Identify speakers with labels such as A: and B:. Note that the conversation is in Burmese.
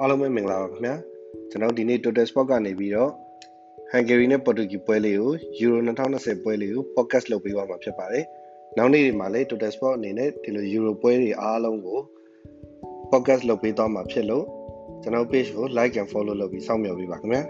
A: အားလုံးပဲမင်္ဂလာပါခင်ဗျာကျွန်တော်ဒီနေ့ Total Sport ကနေပြီးတော့ Hungary နဲ့ Portugal ပွဲလေးကို Euro 2020ပွဲလေးကို podcast လုပ်ပေးသွားမှာဖြစ်ပါတယ်နောက်နေ့တွေမှာလည်း Total Sport အနေနဲ့ဒီလို Euro ပွဲတွေအားလုံးကို podcast လုပ်ပေးသွားမှာဖြစ်လို့ကျွန်တော် page ကို like and follow လုပ်ပြီးစောင့်မျှော်ပေးပါခင်ဗျာ